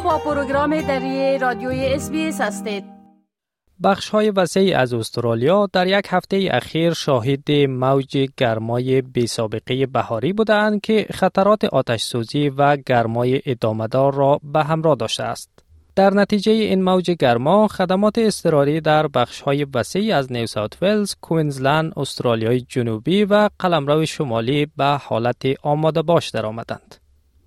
با پروگرام دری رادیوی اس هستید بخش های وسیعی از استرالیا در یک هفته اخیر شاهد موج گرمای بی سابقه بهاری بودند که خطرات آتش سوزی و گرمای ادامدار را به همراه داشته است. در نتیجه این موج گرما خدمات اضطراری در بخش های وسیعی از نیو ساوت ولز، کوینزلند، استرالیای جنوبی و قلمرو شمالی به حالت آماده باش درآمدند.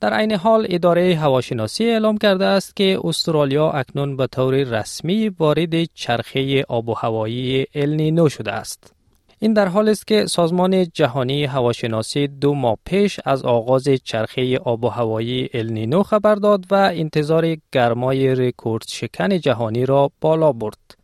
در عین حال اداره هواشناسی اعلام کرده است که استرالیا اکنون به طور رسمی وارد چرخه آب و هوایی النینو شده است. این در حال است که سازمان جهانی هواشناسی دو ماه پیش از آغاز چرخه آب و هوایی النینو خبر داد و انتظار گرمای رکورد شکن جهانی را بالا برد.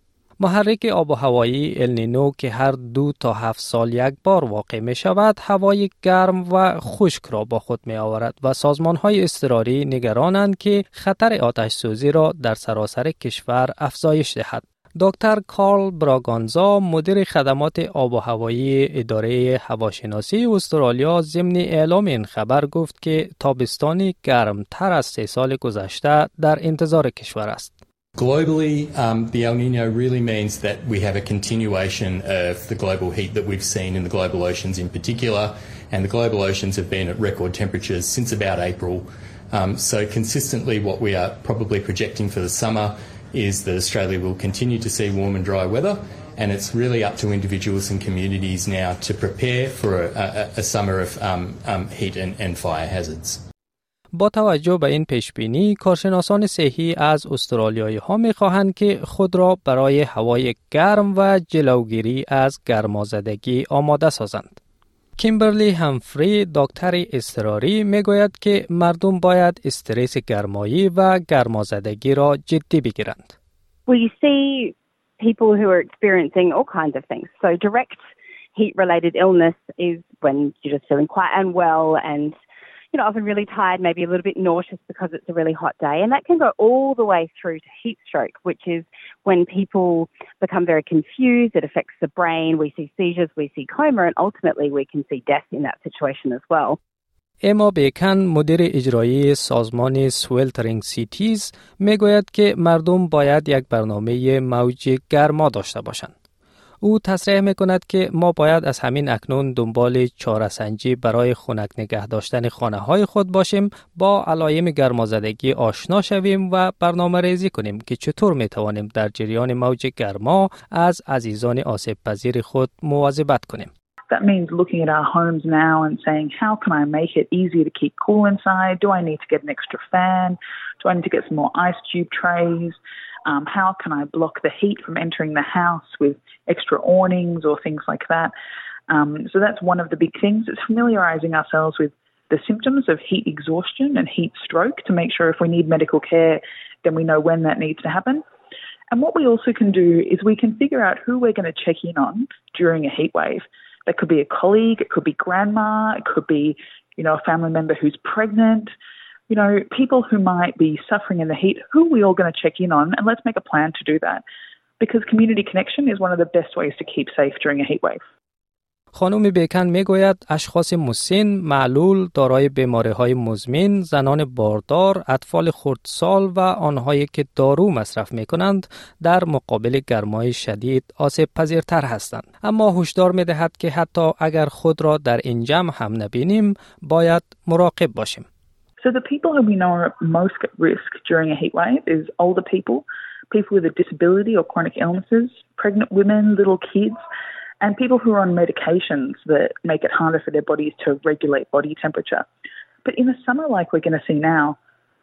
محرک آب و هوایی النینو که هر دو تا هفت سال یک بار واقع می شود هوای گرم و خشک را با خود می آورد و سازمان های اضطراری نگرانند که خطر آتش سوزی را در سراسر کشور افزایش دهد. دکتر کارل براگانزا مدیر خدمات آب و هوایی اداره هواشناسی استرالیا ضمن اعلام این خبر گفت که تابستانی گرم تر از سه سال گذشته در انتظار کشور است. Globally, um, the El Nino really means that we have a continuation of the global heat that we've seen in the global oceans in particular, and the global oceans have been at record temperatures since about April. Um, so consistently what we are probably projecting for the summer is that Australia will continue to see warm and dry weather, and it's really up to individuals and communities now to prepare for a, a, a summer of um, um, heat and, and fire hazards. با توجه به این پیش بینی کارشناسان صحی از استرالیایی ها می خواهند که خود را برای هوای گرم و جلوگیری از گرمازدگی آماده سازند. کیمبرلی همفری دکتر اضطراری می گوید که مردم باید استرس گرمایی و گرمازدگی را جدی بگیرند. We see people who are experiencing all kinds of things. So direct heat related illness is when you're just feeling quite unwell and you know, often really tired, maybe a little bit nauseous because it's a really hot day. And that can go all the way through to heat stroke, which is when people become very confused. It affects the brain. We see seizures, we see coma, and ultimately we can see death in that situation as well. اما بیکن مدیر اجرایی سازمان سویلترینگ سیتیز میگوید که مردم باید یک برنامه موج گرما داشته باشند. او تصریح می کند که ما باید از همین اکنون دنبال چارسنجی برای خنک نگه داشتن خانه های خود باشیم با علایم گرمازدگی آشنا شویم و برنامه ریزی کنیم که چطور می توانیم در جریان موج گرما از عزیزان آسیب پذیر خود مواظبت کنیم. That means looking at our homes now and saying, how can I make it easier to keep cool inside? Do I need to get an extra fan? Do I need to get some more ice cube trays? Um, how can I block the heat from entering the house with extra awnings or things like that? Um, so that's one of the big things. It's familiarizing ourselves with the symptoms of heat exhaustion and heat stroke to make sure if we need medical care, then we know when that needs to happen. And what we also can do is we can figure out who we're going to check in on during a heat wave. That could be a colleague, it could be grandma, it could be, you know, a family member who's pregnant you know, people who might be suffering in the heat, who are we all going to check in on? And let's make a plan to do that. Because community connection is one of the best ways to keep safe during a heat wave. خانم بیکن می گوید اشخاص مسن، معلول، دارای بیماری های مزمن، زنان باردار، اطفال خردسال و آنهایی که دارو مصرف می کنند در مقابل گرمای شدید آسیب پذیرتر هستند. اما هشدار می دهد که حتی اگر خود را در این جمع هم نبینیم باید مراقب باشیم. So the people who we know are most at risk during a heat wave is older people, people with a disability or chronic illnesses, pregnant women, little kids, and people who are on medications that make it harder for their bodies to regulate body temperature. But in a summer like we're going to see now,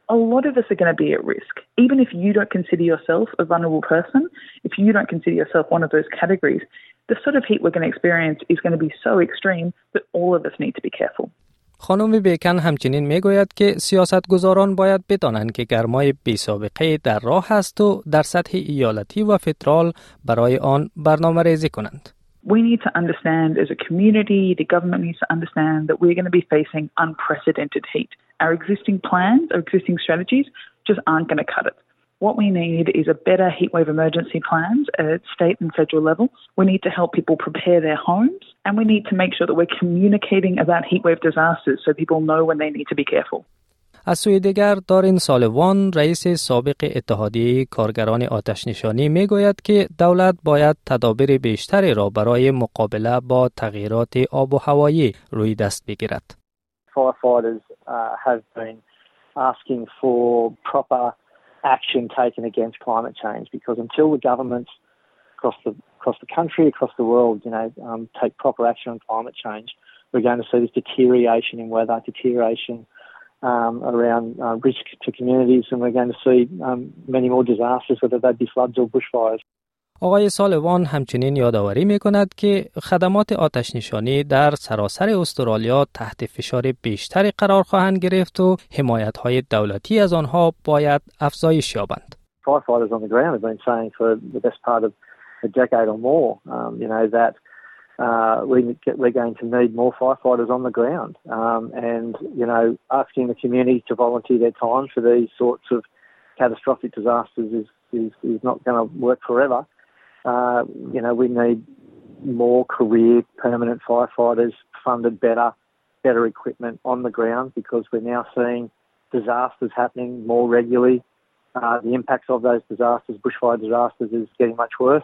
a lot of us are going to be at risk. Even if you don't consider yourself a vulnerable person, if you don't consider yourself one of those categories, the sort of heat we're going to experience is going to be so extreme that all of us need to be careful. خانم بیکن همچنین میگوید که سیاستگزاران باید بدانند که گرمای بی سابقه در راه است و در سطح ایالتی و فدرال برای آن برنامه ریزی کنند. We need to understand as a community, the government needs to understand that we're going to be facing unprecedented heat. Our existing plans, our existing strategies just aren't going to cut it. What we need is a better heatwave emergency plans at state and federal levels. We need to help people prepare their homes and we need to make sure that we're communicating about heatwave disasters so people know when they need to be careful. از سوی دیگر دارین سالوان رئیس سابق اتحادیه کارگران آتش نشانی می گوید که دولت باید تدابیر بیشتری را برای مقابله با تغییرات آب و هوایی روی دست بگیرد. Uh, been asking for proper action taken against climate change because until the governments across the across the country, across the world, you know, um, take proper action on climate change, we're going to see this deterioration in weather, deterioration um, around uh, risk to communities, and we're going to see um, many more disasters, whether they be floods or bushfires. آقای سالوان همچنین یادآوری می کند که خدمات آتش نشانی در سراسر استرالیا تحت فشار بیشتری قرار خواهند گرفت و حمایت های دولتی از آنها باید افزایش یابند. Firefighters on the ground have been saying for the best part of a decade or more, um, you know, that uh, we get, we're going to need more firefighters on the ground. Um, and, you know, asking the community to volunteer their time for these sorts of catastrophic disasters is, is, is not going to work forever. Uh, you know, we need more career permanent firefighters funded better, better equipment on the ground because we're now seeing disasters happening more regularly. Uh, the impacts of those disasters, bushfire disasters, is getting much worse.